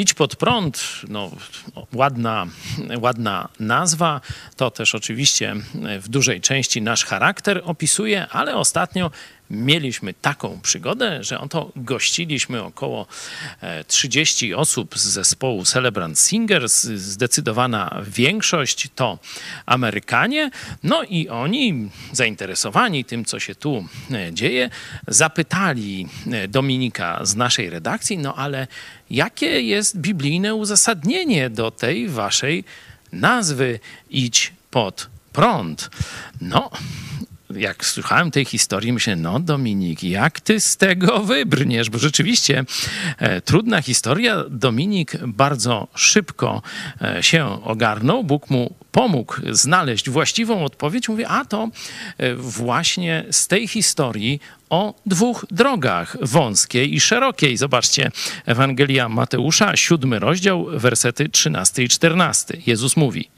Idź pod prąd, no, ładna, ładna nazwa. To też oczywiście w dużej części nasz charakter opisuje, ale ostatnio mieliśmy taką przygodę, że oto gościliśmy około 30 osób z zespołu Celebrant Singers. Zdecydowana większość to Amerykanie. No i oni, zainteresowani tym, co się tu dzieje, zapytali Dominika z naszej redakcji, no ale jakie jest biblijne uzasadnienie do tej waszej nazwy Idź pod prąd? No, jak słuchałem tej historii, myślę, no Dominik, jak ty z tego wybrniesz? Bo rzeczywiście e, trudna historia. Dominik bardzo szybko e, się ogarnął. Bóg mu pomógł znaleźć właściwą odpowiedź. Mówię, a to e, właśnie z tej historii o dwóch drogach, wąskiej i szerokiej. Zobaczcie, Ewangelia Mateusza, siódmy rozdział, wersety 13 i 14. Jezus mówi,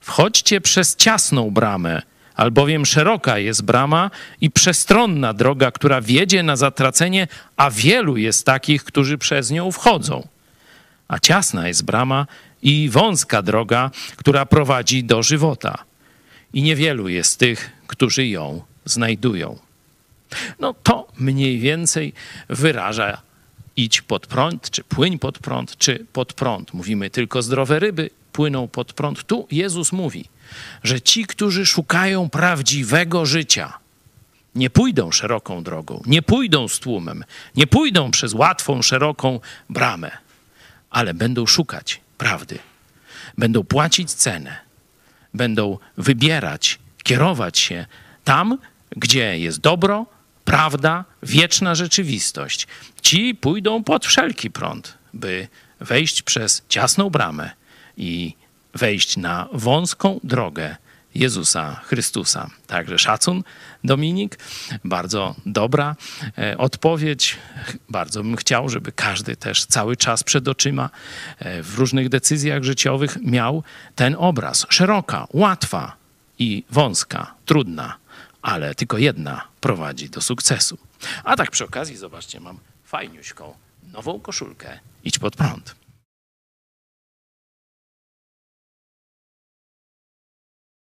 wchodźcie przez ciasną bramę, albowiem szeroka jest brama i przestronna droga, która wiedzie na zatracenie, a wielu jest takich, którzy przez nią wchodzą. A ciasna jest brama i wąska droga, która prowadzi do żywota. I niewielu jest tych, którzy ją znajdują. No to mniej więcej wyraża idź pod prąd, czy płyń pod prąd, czy pod prąd. Mówimy tylko zdrowe ryby płyną pod prąd. Tu Jezus mówi, że ci, którzy szukają prawdziwego życia, nie pójdą szeroką drogą, nie pójdą z tłumem, nie pójdą przez łatwą, szeroką bramę, ale będą szukać prawdy. Będą płacić cenę, będą wybierać, kierować się tam, gdzie jest dobro, prawda, wieczna rzeczywistość. Ci pójdą pod wszelki prąd, by wejść przez ciasną bramę i wejść na wąską drogę Jezusa Chrystusa. Także szacun, Dominik. Bardzo dobra e, odpowiedź. Bardzo bym chciał, żeby każdy też cały czas przed oczyma e, w różnych decyzjach życiowych miał ten obraz. Szeroka, łatwa i wąska, trudna, ale tylko jedna prowadzi do sukcesu. A tak przy okazji, zobaczcie, mam fajniuśką nową koszulkę. Idź pod prąd.